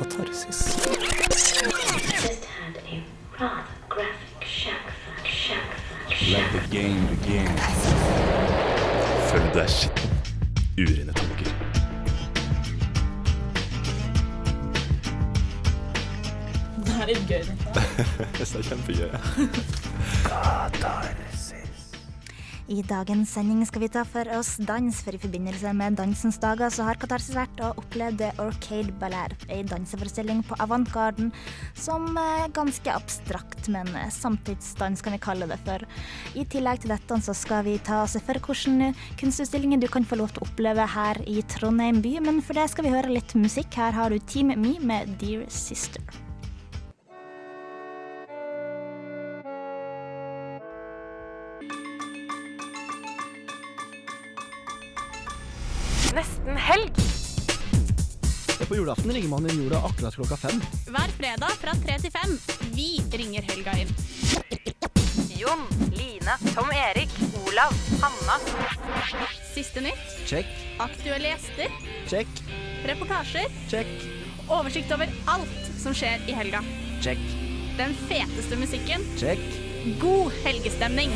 katarsis. Følg deg skitten. Urene tanker. Det er litt gøy. Det er kjempegøy. I dagens sending skal vi ta for oss dans, for i forbindelse med Dansens dager så har Katarsis vært og opplevd Orcade Ballet, ei danseforestilling på Avantgarden som er ganske abstrakt, men samtidsdans kan vi kalle det for. I tillegg til dette så skal vi ta oss for hvilke kunstutstillinger du kan få lov til å oppleve her i Trondheim by, men for det skal vi høre litt musikk. Her har du Team Me med Dear Sister. Nesten helg. På julaften ringer man inn jorda akkurat klokka fem. Hver fredag fra tre til fem. Vi ringer helga inn. Jon, Line, Tom Erik, Olav, Hanna. Siste nytt, Check, aktuelle gjester, check, reportasjer, check, oversikt over alt som skjer i helga. check, Den feteste musikken, check. god helgestemning.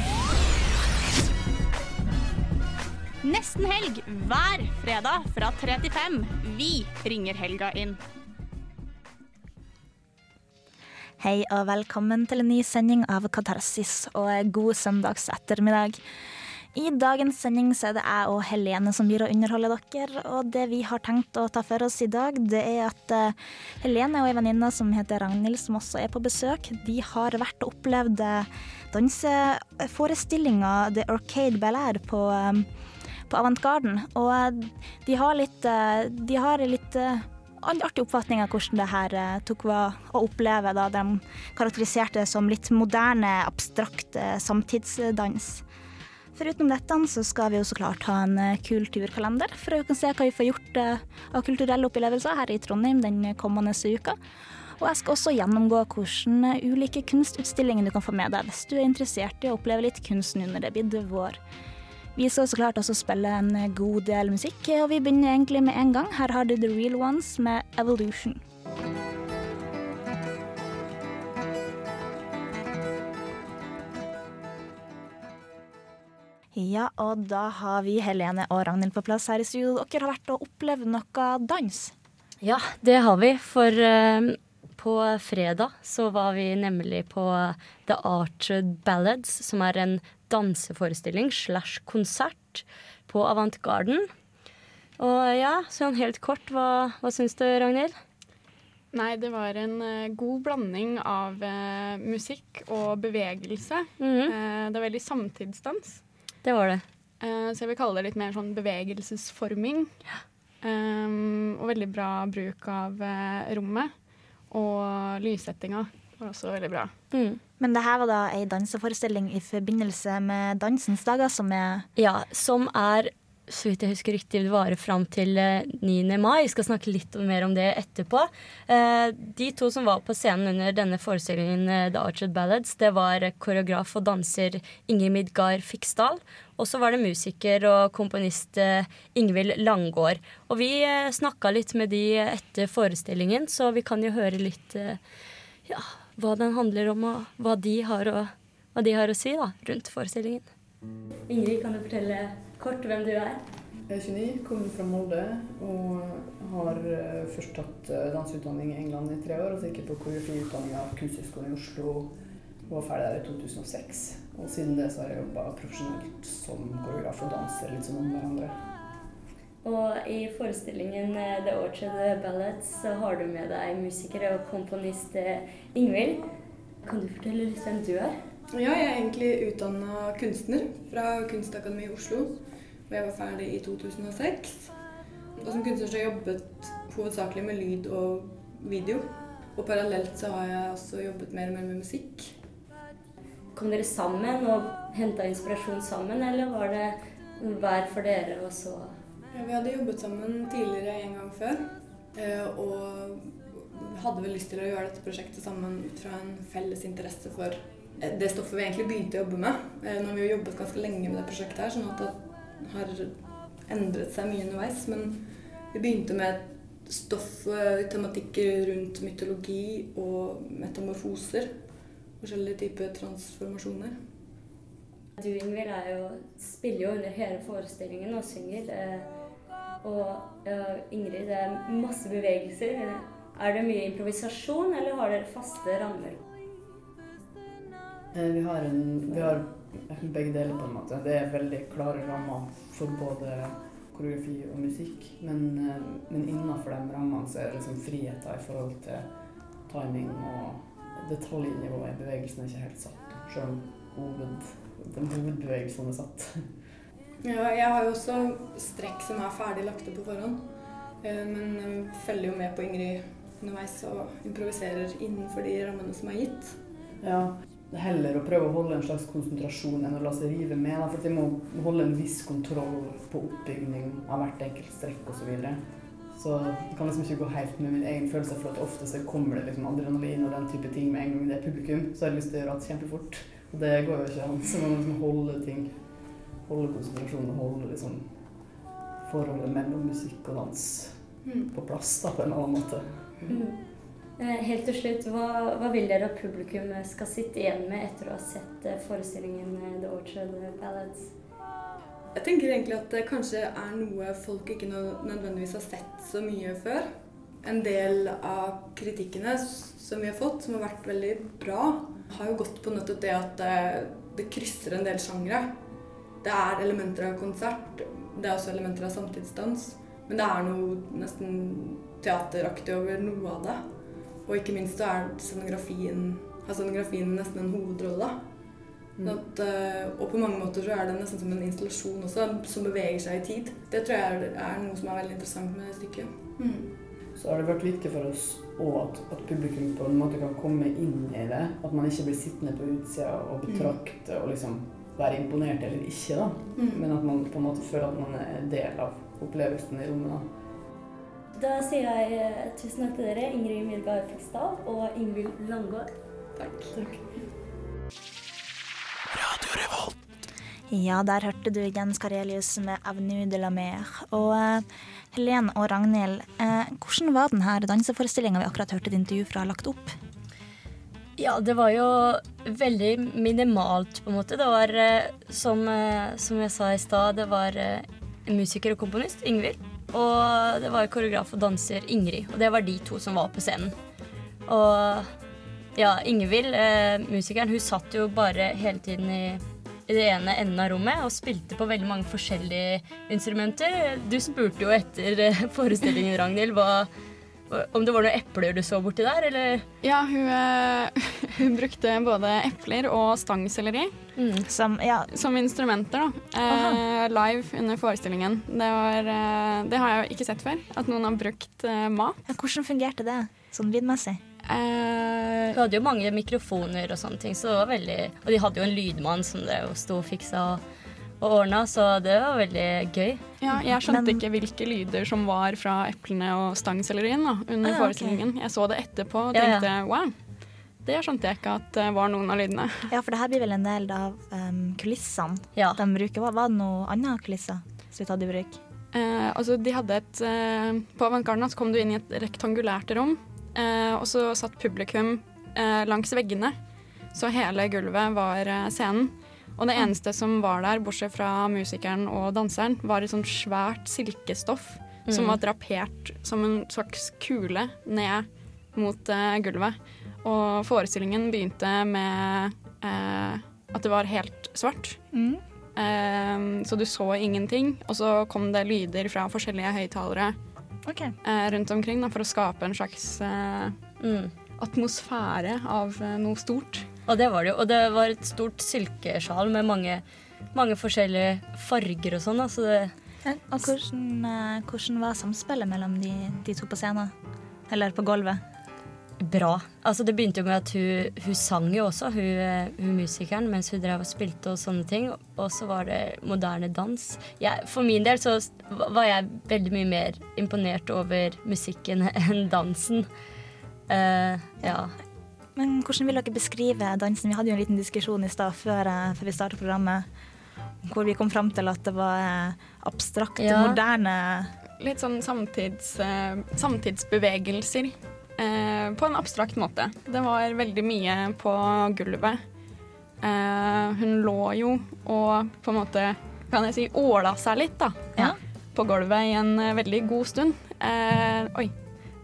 Nesten helg hver fredag fra 3 til 5. Vi ringer helga inn. Hei og velkommen til en ny sending av Katarsis og god søndags ettermiddag. I dagens sending så er det jeg og Helene som blir å underholde dere. Og det vi har tenkt å ta for oss i dag, det er at eh, Helene og ei venninne som heter Ragnhild, som også er på besøk, de har vært og opplevd eh, danseforestillinga The Arcade Ballad på, eh, på Avantgarden. Og eh, de har litt, eh, de har litt eh, artig oppfatning av hvordan det her tok å oppleve. Da. De karakteriserte det som litt moderne, abstrakt samtidsdans. Foruten dette så skal vi jo så klart ha en kulturkalender, for å se hva vi får gjort av kulturelle opplevelser her i Trondheim den kommende uka. Og jeg skal også gjennomgå hvilke ulike kunstutstillinger du kan få med deg hvis du er interessert i å oppleve litt kunst nå når det blir vår. Vi skal så klart også spille en god del musikk, og vi begynner egentlig med en gang. Her har du The Real Ones med Evolution. Ja, og da har vi Helene og Ragnhild på plass her i studio. Dere har vært og opplevd noe dans. Ja, det har vi. For uh, på fredag så var vi nemlig på The Art Ballads, som er en danseforestilling slash konsert på Avantgarden. Og ja, sånn helt kort, hva, hva syns du, Ragnhild? Nei, det var en uh, god blanding av uh, musikk og bevegelse. Mm -hmm. uh, det var veldig samtidsdans. det var det. Så jeg vil kalle det litt mer sånn bevegelsesforming. Um, og veldig bra bruk av rommet. Og lyssettinga var også veldig bra. Mm. Men det her var da ei danseforestilling i forbindelse med Dansens dager, som er Ja, som er, så vidt jeg husker riktig, det varer fram til eh, 9. mai. Jeg skal snakke litt mer om det etterpå. Eh, de to som var på scenen under denne forestillingen, eh, The Arched Ballads, det var koreograf og danser Inger Midgard Fiksdal. Og så var det musiker og komponist eh, Ingvild Langgaard. Og vi eh, snakka litt med de etter forestillingen, så vi kan jo høre litt eh, ja, hva den handler om, og hva de har å, de har å si da, rundt forestillingen. Ingrid, kan du fortelle kort hvem du er? Jeg er 29, kommer fra Molde og har eh, først tatt eh, danseutdanning i England i tre år. Og så gikk jeg på koreografiutdanninga av Kunsthøgskolen i Oslo og var ferdig der i 2006. Og siden det så har jeg jobba profesjonelt som koreograf og danser litt sånn om hverandre. Og i forestillingen eh, The Orchard Ballads så har du med deg musiker og komponist eh, Ingvild. Kan du fortelle litt hvem du er? Ja, jeg er egentlig utdanna kunstner fra Kunstakademiet i Oslo. Og jeg var ferdig i 2006. Og som kunstner så har jeg jobbet hovedsakelig med lyd og video. Og parallelt så har jeg også jobbet mer og mer med musikk. Kom dere sammen og henta inspirasjon sammen, eller var det hver for dere og så vi hadde jobbet sammen tidligere en gang før. eh, Og hadde vel lyst til å gjøre dette prosjektet sammen ut fra en felles interesse for eh, det stoffet vi egentlig begynte å jobbe med. Eh, Nå har vi jo jobbet ganske lenge med det prosjektet her, sånn at det har endret seg mye underveis. Men vi begynte med stofftematikker rundt mytologi og metamorfoser. Forskjellige typer transformasjoner. Du Ingvild er spiller jo under hele forestillingen og synger. Og uh, Ingrid, det er masse bevegelser. Er det mye improvisasjon, eller har dere faste rammer? Eh, Vi har, en, vi har begge deler, på en måte. Det er veldig klare rammer for både koreografi og musikk. Men, eh, men innenfor de rammene så er det liksom friheter i forhold til timing og detaljnivået i bevegelsen er ikke helt satt. Selv om hoved, den hovedbevegelsen er satt. Ja, jeg har jo også strekk som er ferdig lagt på forhånd. Eh, Men jeg følger jo med på Ingrid underveis og improviserer innenfor de rammene som er gitt. Ja, det er heller å prøve å holde en slags konsentrasjon enn å la seg rive med. For de må holde en viss kontroll på oppbygning av hvert enkelt strekk osv. Så, videre. så det kan liksom ikke gå helt med min egen følelse, for at ofte så kommer det liksom adrenalin og den type ting med en gang det er publikum. Så har jeg lyst til å gjøre alt kjempefort. Og det går jo ikke an. Så man må liksom holde ting. Holde konsentrasjonen og holde liksom forholdet mellom musikk og dans Mm. på plass da, på en annen måte. Eh, Helt til slutt, hva, hva vil dere at publikum skal sitte igjen med etter å ha sett eh, forestillingen eh, The Orchard Ballads? Jeg tenker egentlig at det kanskje er noe folk ikke nødvendigvis har sett så mye før. En del av kritikkene som vi har fått, som har vært veldig bra, har jo gått på nettopp det at det, det krysser en del sjangre. Det er elementer av konsert, det er også elementer av samtidsdans. Men det er noe nesten teateraktig over noe av det. Og ikke minst så er scenografien, har scenografien nesten en hovedrolle. Mm. at, eh, og på mange måter så er det nesten som en installasjon også, som beveger seg i tid. Det tror jeg er, noe som er veldig interessant med det stykket. Så har det vært viktig for oss òg at, at publikum på en måte kan komme inn i det. At man ikke blir sittende på utsida og betrakte og liksom være imponert eller ikke, da. Mm. Men at man på en måte føler at man er del av opplevelsen i rommet. da. Da sier jeg eh, tusen takk til dere, Ingrid Myrgaard Fiksdal og Ingvild Langgaard. Takk. Ja, der hørte du Jens Karelius med 'Avenue de la Mer'. Og eh, Helen og Ragnhild, eh, hvordan var denne danseforestillinga vi akkurat hørte et intervju fra, lagt opp? Ja, det var jo veldig minimalt, på en måte. Det var, eh, som, eh, som jeg sa i stad, det var eh, musiker og komponist, Ingvild. Og det var koreograf og danser, Ingrid. Og det var de to som var på scenen. Og ja, Ingvild, musikeren, hun satt jo bare hele tiden i, i det ene enden av rommet og spilte på veldig mange forskjellige instrumenter. Du spurte jo etter forestillingen, Ragnhild, hva, om det var noen epler du så borti der, eller? Ja, hun, eh, hun brukte både epler og stangselleri Som, ja, som instrumenter da, eh, live under forestillingen. Det, var, eh, det har jeg jo ikke sett før, at noen har brukt eh, mat. ja, hvordan fungerte det sånn lydmessig? Hun Vi hadde jo mange mikrofoner og sånne ting, så det var veldig Og de hadde jo en lydmann som det sto og fiksa og, og ordna, så det var veldig gøy. ja, jeg skjønte Men- ikke hvilke lyder som var fra eplene og stangsellerien da, under Ah, ok. forestillingen. Jeg så det etterpå og Ja, ja. tenkte wow, det skjønte jeg ikke at det var noen av lydene. Ja, for det her blir vel en del av um, kulissene Ja. de bruker. Var, var det noe annet kulisser som vi tatt i bruk? Eh, altså, de hadde et, eh, på Avantgarden så kom du inn i et rektangulært rom, eh, og så satt publikum eh, langs veggene. Så hele gulvet var eh, scenen. Og det eneste som var der, bortsett fra musikeren og danseren, var et sånt svært silkestoff som Mm. var drapert som en slags kule ned mot uh, gulvet. Og forestillingen begynte med uh, at det var helt svart. Mm. Uh, så du så ingenting, og så kom det lyder fra forskjellige høyttalere okay. rundt omkring da, for å skape en slags Mm. atmosfære av noe stort. Og det var det jo. Og det var et stort silkesjal med mange, mange forskjellige farger og sånn. Altså det, Ja, Og hvordan, eh, hvordan var samspillet mellom de, de to på scenen? Eller på gulvet? bra. Altså Det begynte jo med at hun, hun sang jo også, hun, eh, hun musikeren, mens hun drev og spilte og sånne ting. Og så var det moderne dans. Jeg, for min del så var jeg veldig mye mer imponert over musikken enn dansen. Uh, ja. Men hvordan vil dere beskrive dansen? Vi hadde jo en liten diskusjon i stad før, eh, før vi startet programmet, hvor vi kom fram til at det var eh, abstrakt, Ja. moderne litt sånn samtids, eh, samtidsbevegelser eh, på en abstrakt måte. Det var veldig mye på gulvet. Eh, hun lå jo og på en måte, kan jeg si, åla seg litt, da. På gulvet i en veldig god stund. Eh, oi.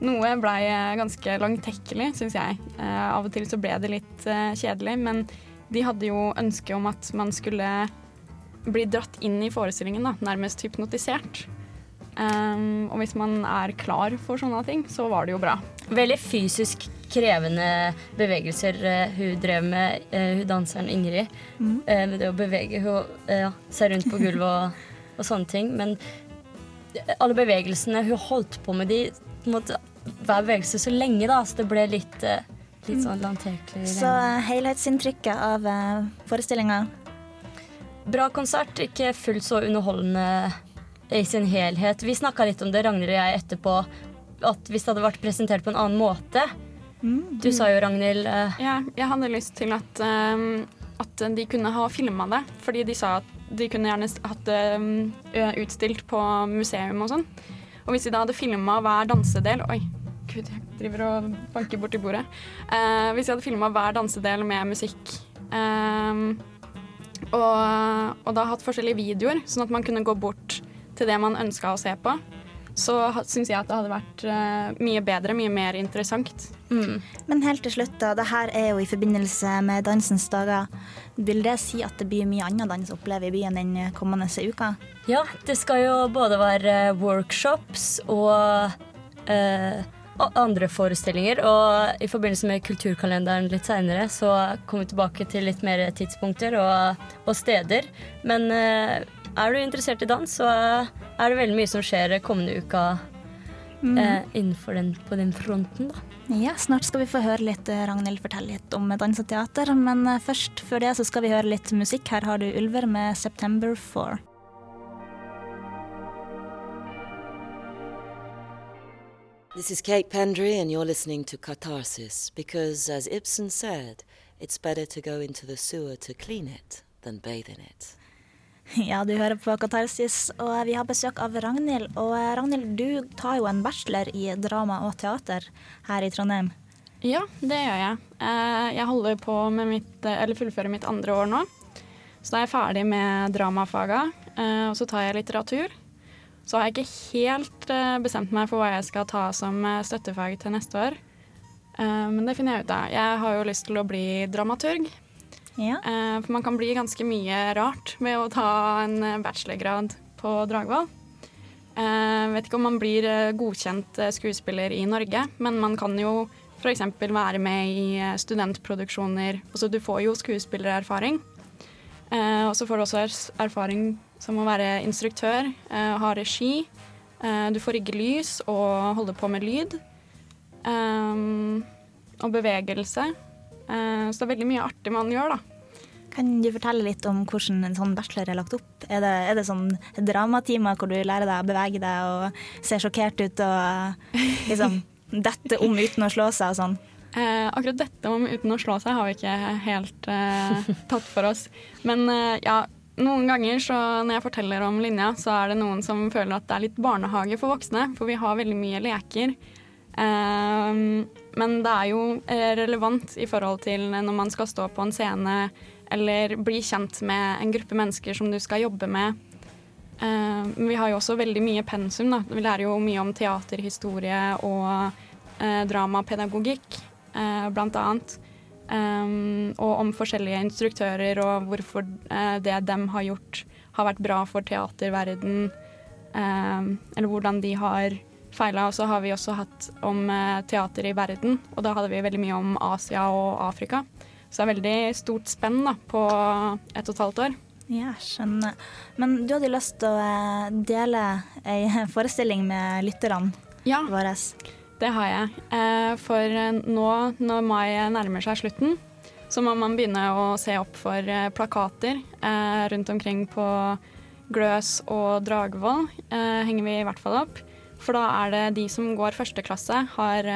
Noe blei ganske langtekkelig, syns jeg. Eh, av og til så ble det litt eh, kjedelig, men de hadde jo ønske om at man skulle bli dratt inn i forestillingen, da, nærmest hypnotisert. Um, og hvis man er klar for sånne ting, så var det jo bra. Veldig fysisk krevende bevegelser eh, hun drev med, hun danseren Ingrid. Mm. Eh, med det å bevege hun, ja, seg rundt på gulvet og, og sånne ting. Men alle bevegelsene hun holdt på med de på en måte, hver bevegelse så lenge, da, så det ble litt, eh, litt sånn lanterklig. Så eh, helhetsinntrykket av uh, forestillinga Bra konsert, ikke fullt så underholdende i sin helhet. Vi snakka litt om det, Ragnhild og jeg, etterpå. At hvis det hadde vært presentert på en annen måte Du sa jo, Ragnhild uh, Ja, jeg hadde lyst til at, uh, at de kunne ha filma det, fordi de sa at de kunne gjerne hatt det um, utstilt på museum og sånn. Og hvis vi da hadde filma hver dansedel Oi, gud, jeg driver og banker borti bordet. Eh, hvis vi hadde filma hver dansedel med musikk eh, og, og da hatt forskjellige videoer, sånn at man kunne gå bort til det man ønska å se på, så syns jeg at det hadde vært eh, mye bedre, mye mer interessant. Men helt til slutt, da. Det her er jo i forbindelse med Dansens dager. Vil det si at det blir mye annen dans å oppleve i byen den kommende uka? Ja, det skal jo både være workshops og eh, og andre forestillinger. Og i forbindelse med kulturkalenderen litt seinere så kommer vi tilbake til litt mer tidspunkter og, og steder. Men eh, er du interessert i dans, så er det veldig mye som skjer kommende uka Mm. eh, innenfor den, på den fronten, da. Ja, snart skal vi få høre litt eh, Ragnhild fortelle litt om dans og teater. Men eh, først før det så skal vi høre litt musikk. Her har du Ulver med 'September 4'. This is Kate Pendry, and you're listening to Catharsis because, as Ibsen said, it's better to go into the sewer to clean it than bathe in it. Ja, du hører på Katarsis, og vi har besøk av Ragnhild. Og eh, Ragnhild, du tar jo en bachelor i drama og teater her i Trondheim. Ja, det gjør jeg. Eh, Jeg holder på med mitt, eh, eller fullfører mitt andre år nå. Så da er jeg ferdig med dramafaga, og så tar jeg litteratur. Så har jeg ikke helt bestemt meg for hva jeg skal ta som støttefag til neste år. Men det finner jeg ut av. Jeg har jo lyst til å bli dramaturg. Eh, For man kan bli ganske mye rart ved å ta en eh, bachelorgrad på Dragvoll. Eh, vet ikke om man blir godkjent skuespiller i Norge, men man kan jo f.eks. være med i studentproduksjoner. Altså du får jo skuespillererfaring. Og så får du også erfaring som å være instruktør, ha regi. Du får rigge lys og holde på med lyd. Um, og bevegelse. Uh, så det er veldig mye artig man gjør, da. Kan du fortelle litt om hvordan en sånn bachelor er lagt opp? Er det, er det sånn dramatimer hvor du lærer deg å bevege deg og se sjokkert ut og liksom dette om uten å slå seg og sånn? Eh, akkurat dette om uten å slå seg har vi ikke helt eh, tatt for oss. Men eh, ja, noen ganger så når jeg forteller om linja, så er det noen som føler at det er litt barnehage for voksne, for vi har veldig mye leker. Eh, men det er jo eh, relevant i forhold til når man skal stå på en scene eller bli kjent med en gruppe mennesker som du skal jobbe med. Uh, vi har jo også veldig mye pensum. Da. Vi lærer jo mye om teaterhistorie og uh, dramapedagogikk, uh, blant annet. Um, og om forskjellige instruktører og hvorfor det dem har gjort, har vært bra for teaterverden. Eller hvordan de har feila. Og så har vi også hatt om teater i verden, og da hadde vi veldig mye om Asia og Afrika. Så det er veldig stort spenn da, på ett og et halvt år. Ja, skjønner. Men du hadde lyst til å eh, dele ei forestilling med lytterne Ja. våre. Det har jeg. Eh, for eh, nå når mai nærmer seg slutten, så må man begynne å se opp for plakater rundt omkring på Gløs og Dragvoll. Henger vi i hvert fall opp. For da er det de som går første klasse, har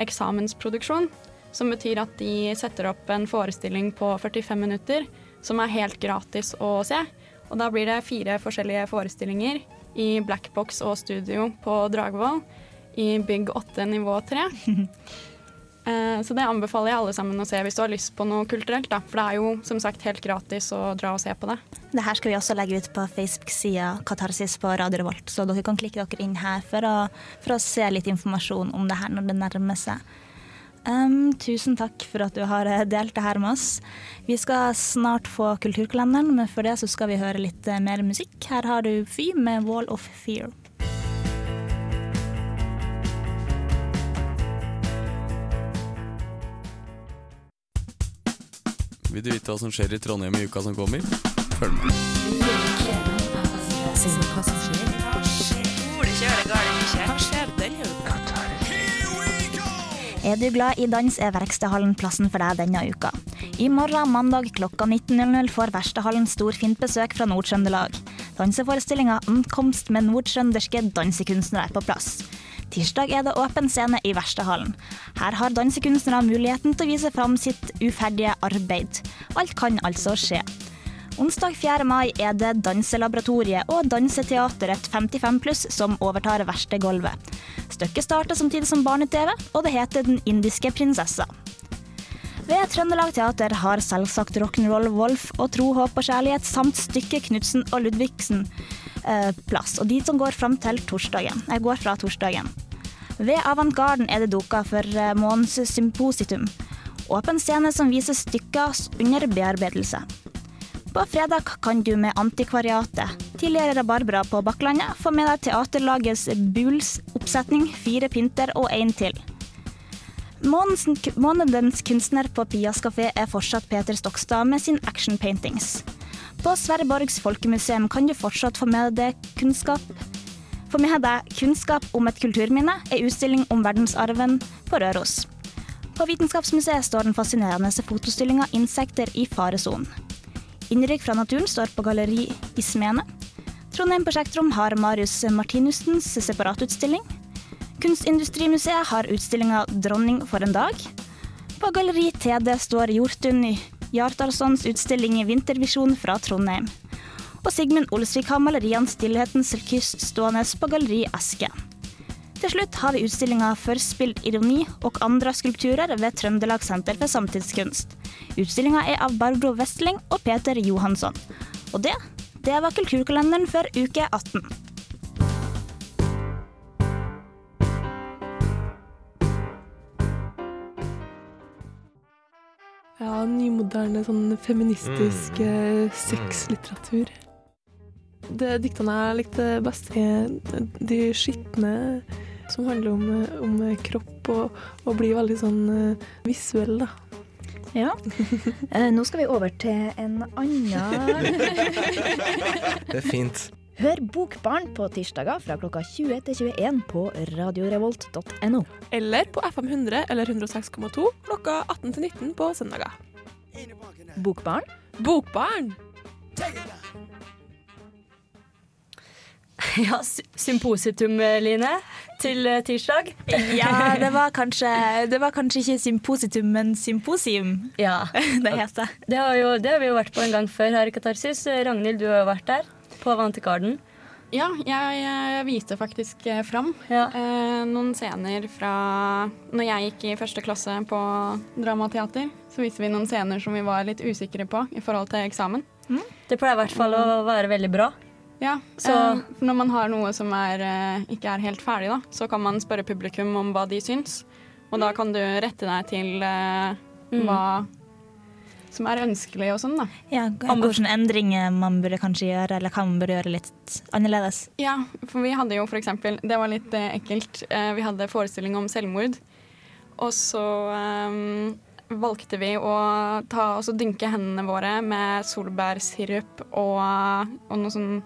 eksamensproduksjon. Som betyr at de setter opp en forestilling på 45 minutter som er helt gratis å se. Og da blir det fire forskjellige forestillinger i Blackbox og studio på Dragvoll i bygg 8 nivå 3. Eh, Så det anbefaler jeg alle sammen å se hvis du har lyst på noe kulturelt. Da. For det er jo som sagt helt gratis å dra og se på det. Det her skal vi også legge ut på Facebook-sida Katarsis på Radio Revolt, så dere kan klikke dere inn her for å, for å se litt informasjon om det her når det nærmer seg. Um, tusen takk for at du har eh, delt det her med oss. Vi skal snart få Kulturkalenderen, men for det så skal vi høre litt eh, mer musikk. Her har du Fy med Wall of Fear. Vil du vite hva som skjer i Trondheim i uka som kommer? Følg med. Er du glad i dans, er Verkstedhallen plassen for deg denne uka. I morgen, mandag klokka 19.00 får Verkstedhallen storfint besøk fra Nord-Trøndelag. Danseforestillinga 'Ankomst med nordtrønderske dansekunstnere' er på plass. Tirsdag er det åpen scene i Verkstedhallen. Her har dansekunstnere muligheten til å vise fram sitt uferdige arbeid. Alt kan altså skje. Onsdag 4. mai er det Danselaboratoriet og Danseteateret 55 pluss som overtar verkstedgulvet. Stykket starter samtidig som barne-TV, og det heter Den indiske prinsessa. Ved Trøndelag Teater har selvsagt Rock'n'Roll Wolf og Tro, håp og kjærlighet samt stykket Knutsen og Ludvigsen eh, plass, og de som går fram til torsdagen. Jeg går fra torsdagen. Ved Avantgarden er det duka for eh, månens sympositum. Åpen scene som viser stykker under bearbeidelse. På fredag kan du med Antikvariatet, tidligere Rabarbra på Bakklandet, få med deg teaterlagets Buls oppsetning Fire pynter og én til. Månedens, kunstner på Pias kafé er fortsatt Peter Stokstad med sin action paintings. På Sverreborgs folkemuseum kan du fortsatt få med deg kunnskap få med deg kunnskap om et kulturminne, er utstilling om verdensarven på Røros. På Vitenskapsmuseet står den fascinerende fotostillinga 'Insekter i faresonen'. Innrykk fra naturen står på Galleri i Smene. Trondheim Prosjektrom har Marius Martinussens separatutstilling. Kunstindustrimuseet har utstillinga 'Dronning for en dag'. På Galleri TD står Jortun Jartarssons utstilling 'Vintervisjon fra Trondheim'. Og Sigmund Olsvik har maleriene 'Stillhetens kyst' stående på Galleri Eske. Til slutt har vi utstillinga 'Forspilt ironi' og andre skulpturer ved Trøndelag Senter for samtidskunst. Utstillinga er av Barbro Westling og Peter Johansson. Og det, det var kulturkalenderen for uke 18. Ja, nymoderne sånn feministisk mm. sexlitteratur. Det diktene jeg likte best, er de skitne, som handler om, om kropp og, og blir veldig sånn eh, visuell, da. Ja. Eh, nå skal vi over til en annen Det er fint. Hør Bokbarn på tirsdager fra klokka 20 til 21 på radiorevolt.no. Eller på FM 100 eller 106,2 klokka 18 til 19 på søndager. Bokbarn? Bokbarn! Ja, sympositum, Line, til eh, tirsdag. Ja, det var kanskje, det var kanskje ikke sympositum, men symposium. Ja. det heter. Det har, jo, det har vi jo vært på en gang før her i Katarsis. Ragnhild, du har jo vært der. På Avantigarden. Ja, jeg, jeg viste faktisk fram fram eh, noen scener fra når jeg gikk i første klasse på dramateater. Så viste vi noen scener som vi var litt usikre på i forhold til eksamen. Det pleier i hvert fall å være veldig bra. Ja, Så- um, når man har noe som er, eh, ikke er helt ferdig, da, så kan man spørre publikum om hva de syns. Og da kan du rette deg til uh, Mm. hva som er ønskelig og sånn, da. Ja, hvilke endringer man burde kanskje gjøre, eller hva man burde gjøre litt annerledes. Ja, for vi hadde jo for eksempel Det var litt eh, ekkelt. Eh, vi hadde forestilling om selvmord. Og så um, valgte vi å ta dynke hendene våre med solbærsirup og, og noe sånn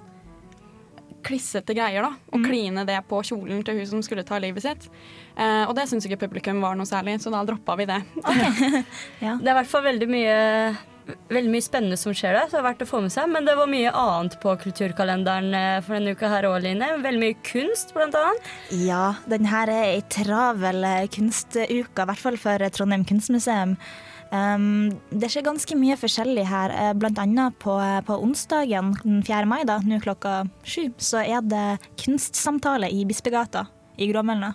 klissete greier, da. Og kline det på kjolen til hun som skulle ta livet sitt. Eh, og det syns ikke publikum var noe særlig, så da droppa vi det. Det er i hvert fall veldig mye, veldig mye spennende som skjer der, så det er verdt å få med seg. Men det var mye annet på kulturkalenderen eh, for denne uka her òg, Line. Veldig mye kunst, blant annet. Ja, den her er ei travel eh, kunstuke, i hvert fall for Trondheim kunstmuseum. Det skjer ganske mye forskjellig her. Eh, Blant annet på, på onsdagen den 4. mai, da, nå klokka sju, så er det kunstsamtale i Bispegata i Gråmølna.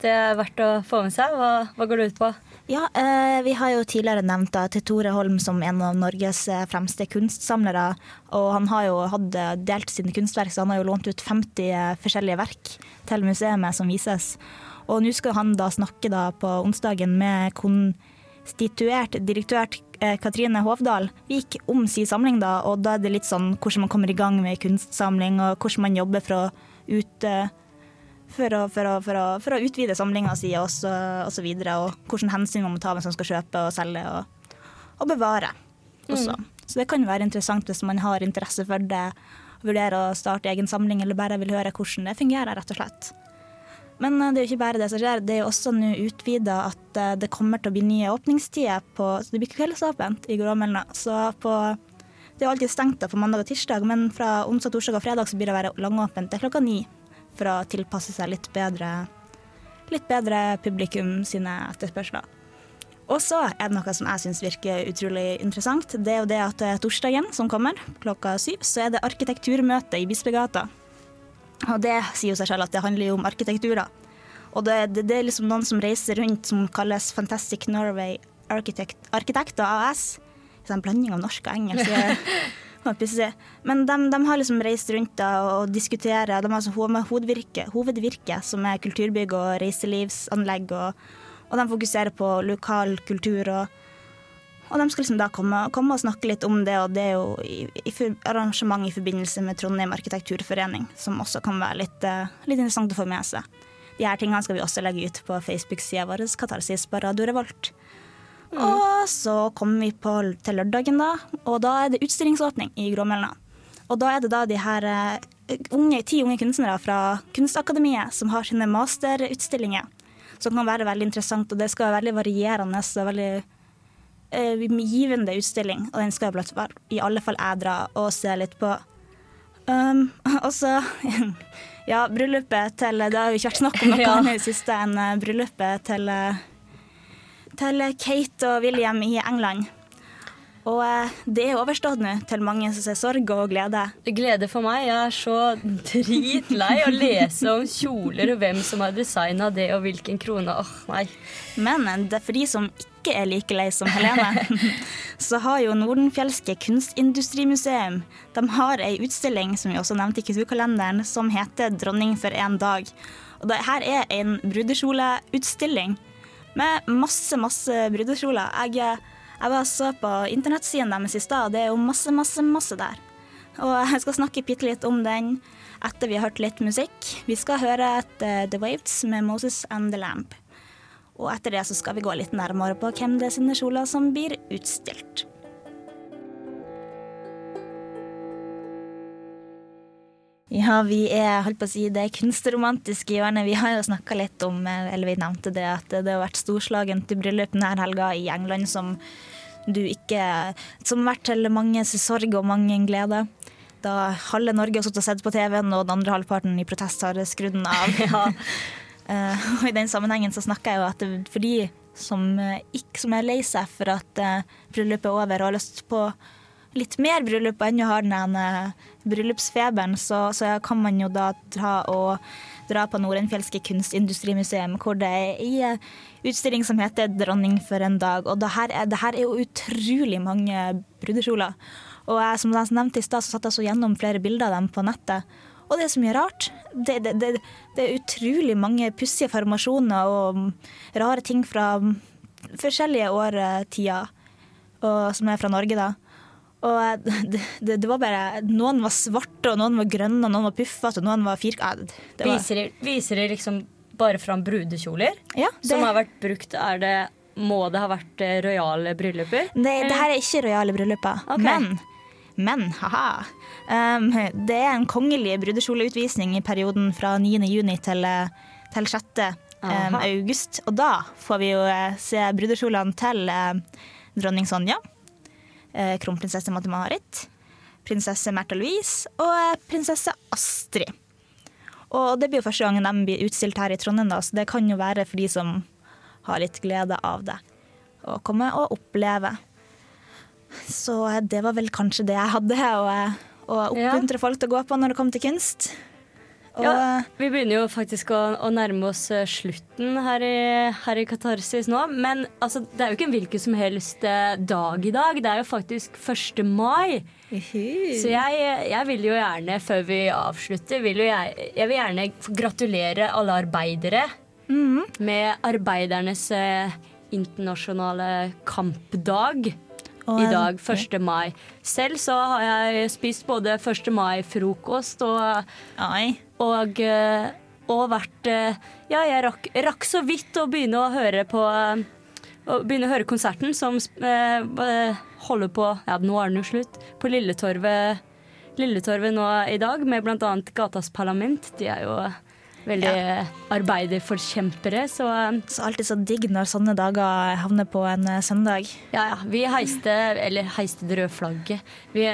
Det er verdt å få med seg. Hva, hva går det ut på? Ja, eh, vi har jo tidligere nevnt da, til Tore Holm som en av Norges eh, fremste kunstsamlere. Og han har jo hatt eh, delt sine kunstverk, så han har jo lånt ut 50 eh, forskjellige verk til museet som vises. Og nå skal han da snakke da på onsdagen med konstituert direktør eh, Katrine Hovdal gikk om sin samling, da. Og da er det litt sånn hvordan man kommer i gang med kunstsamling, og hvordan man jobber for å ut eh, for å, for å, for å, utvide samlinga si og så, og så videre, og hvilke hensyn man må ta hvem som skal kjøpe og selge og, og bevare også. Mm. Så det kan være interessant hvis man har interesse for det, vurderer å starte egen samling, eller bare vil høre hvordan det fungerer, rett og slett. Men eh, det er jo ikke bare det som skjer, det er jo også nå utvida at eh, det kommer til å bli nye åpningstider på Så det blir kveldsåpent i Gråmølna. Så på Det er jo alltid stengt da på mandag og tirsdag, men fra onsdag, torsdag og fredag så blir det å være langåpent til klokka ni for å tilpasse seg litt bedre, litt bedre publikum sine etterspørsler. Og så er det noe som jeg syns virker utrolig interessant. Det er jo det at eh, torsdagen som kommer, klokka syv, så er det arkitekturmøte i Bispegata. Og det sier jo seg selv at det handler jo om arkitektur, da. Og det, det, det er liksom noen som reiser rundt som kalles Fantastic Norway Architect, Arkitekter AS. Det er en blanding av norsk og engelsk. Men de, de har liksom reist rundt da, og diskuterer. De har altså hovedvirket hovedvirke, hovedvirke, som er kulturbygg og reiselivsanlegg. Og, og de fokuserer på lokal kultur. Og, og de skal liksom da komme, komme og snakke litt om det, og det er jo i, i for, arrangement i forbindelse med Trondheim arkitekturforening, som også kan være litt, uh, litt interessant å få med seg. De her tingene skal vi også legge ut på Facebook-sida vår, Katarsis på Radio Revolt. Og så kommer vi på, til lørdagen, da, og da er det utstillingsåpning i Gråmølna. Og da er det da de her uh, unge, ti unge kunstnere fra Kunstakademiet som har sine masterutstillinger. Som kan være veldig interessant, og det skal være veldig varierende og veldig givende utstilling. Og den skal jeg i alle fall jeg dra og se litt på. Um, og så Ja, bryllupet til Det har jo ikke vært snakk om noe Ja. annet i det siste enn eh, bryllupet til eh, til Kate og William i England. Og eh, det er overstått nå til mange som ser sorg og glede. Glede for meg. Jeg er så dritlei å lese om kjoler og hvem som har designa det og hvilken krone. Åh, nei. Men eh, det er for de som ikke er like lei som Helene, så har jo Nordenfjelske kunstindustrimuseum de har ei utstilling som vi også nevnte i kulturkalenderen, som heter 'Dronning for en dag'. Og det her er en brudekjoleutstilling med masse, masse brudekjoler. Jeg, jeg var så på internettsiden deres i stad, det er jo masse, masse, masse der. Og jeg skal snakke bitte litt om den etter vi har hørt litt musikk. Vi skal høre et eh, The Waves med Moses and the Lamp. Og etter det så skal vi gå litt nærmere på hvem det er sine kjoler som blir utstilt. Ja, vi er holdt på å si, det kunstromantiske hjørnet. Vi har jo snakka litt om, eh, eller vi nevnte det, at det har vært storslagent bryllup denne helga i England som du ikke Som har vært til manges sorg og mange glede. Da halve Norge har sittet og sett på TV-en, og den andre halvparten i protest har skrudd den av. Eh, og I den sammenhengen så snakker jeg jo at det, for de som, eh, ikke, som er lei seg for at bryllupet er over og har lyst på litt mer bryllup og ennå har den eh, bryllupsfeberen, så, så kan man jo da dra og dra på Nordenfjelske kunstindustrimuseum, hvor det er ei eh, utstilling som heter 'Dronning for en dag'. Og det her er, det her er jo utrolig mange brudekjoler. Og jeg, som jeg nevnte i stad, så satt jeg så gjennom flere bilder av dem på nettet. Og det er så mye rart. Det, det, det, det er utrolig mange pussige formasjoner og rare ting fra forskjellige årtider, og, som er fra Norge, da. Og det, det, det var bare Noen var svarte, og noen var grønne, og noen var puffete, og noen var firkantede. Viser viser de liksom bare fram brudekjoler Ja, det- som har vært brukt? Er det, må det ha vært eh, rojale brylluper? Nei, det her er ikke rojale brylluper, Okay. men, men haha. Um, det er en kongelig brudekjoleutvisning i perioden fra 9. juni til, eh, til 6. Um, august. Og da får vi jo eh, se brudekjolene til eh, dronning Sonja, kronprinsesse Mette-Marit, prinsesse Märtha Louise og eh, prinsesse Astrid. Og det blir jo første gang de blir utstilt her i Trondheim, da, så det kan jo være for de som har litt glede av det. å komme og oppleve. Så det var vel kanskje det jeg hadde å, å oppmuntre folk til å gå på når det kom til kunst. Og, Ja, vi begynner jo faktisk å, å nærme oss eh, slutten her i, her i Katarsis nå. Men altså, det er jo ikke en hvilken som helst eh, dag i dag. Det er jo faktisk 1. mai. Så jeg, jeg vil jo gjerne, før vi avslutter, vil jeg, jeg vil gjerne gratulere alle arbeidere med arbeidernes eh, internasjonale kampdag. I dag, 1. mai. Selv så har jeg spist både 1. mai-frokost og, og, eh, og vært eh, Ja, jeg rakk, rakk så vidt å begynne å høre på å begynne å høre konserten som eh, eh, holder på Ja, nå er den jo slutt. På Lilletorvet, Lilletorvet nå i dag, med bl.a. Gatas Parlament. De er jo veldig arbeiderforkjempere, så Så alltid så digg når sånne dager havner på en eh, søndag. Ja, ja. Vi heiste, eller heiste det røde flagget. Vi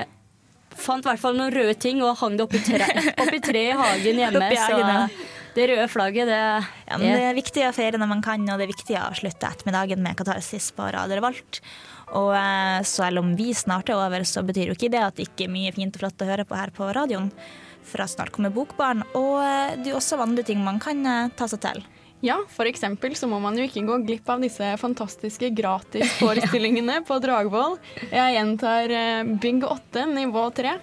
fant i hvert fall noen røde ting og hang det oppi tre, opp tre i hagen hjemme. I hagen, så det røde flagget, det Ja, men det er viktig å feire når man kan, og det er viktig å slutte ettermiddagen med katarsis på Radio Revolt. Og eh, selv om vi snart er over, så betyr jo ikke det at det ikke er mye fint og flott å høre på her på radioen. For snart kommer Bokbarn, og eh, det er også andre ting man kan eh, ta seg til. Ja, eksempel så må man jo ikke gå glipp av disse fantastiske gratisforestillingene på Dragvoll. Jeg gjentar eh, Bygg 8, nivå 3.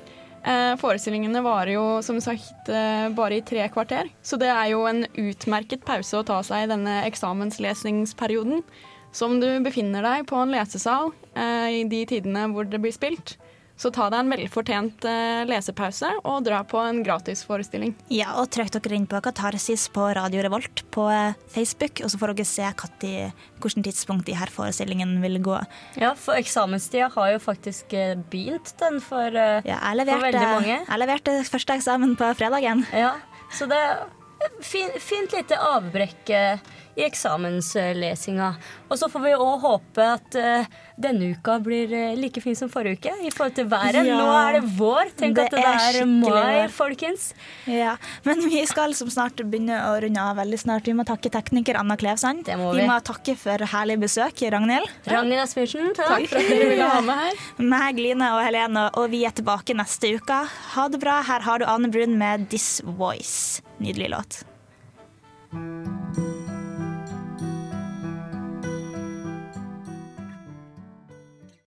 Eh, forestillingene varer jo som sagt bare i tre kvarter, så det er jo en utmerket pause å ta seg i denne eksamenslesningsperioden. Så om du befinner deg på en lesesal i de tidene hvor det blir spilt, så ta deg en velfortjent eh, lesepause og dra på en gratisforestilling. Ja, og trykk dere inn på Katarsis på Radio Revolt på eh, Facebook, og så får dere se hvilket tidspunkt de her forestillingen vil gå. Ja, for eksamenstida har jo faktisk eh, begynt, den, for, ja, Jeg for veldig mange. jeg leverte første eksamen på fredagen. Ja, så det er fin, fint lite avbrekk i eksamenslesinga. Og så får vi òg håpe at denne uka blir eh, like fin som forrige uke i forhold til været. Ja. Nå er det vår. Tenk Det at det er er, mai, folkens. Ja, Men vi skal som snart begynne å runde av veldig snart. Vi må takke tekniker Anna Klevsand. må vi. vi. må takke for herlig besøk, Ragnhild. Ragnhild Asbjørnsen, takk. Takk for at dere ville ha med her. Meg, Line og Helene, og vi er tilbake neste uke. Ha det bra. Her har du Ane Brun med 'This Voice'. Nydelig låt.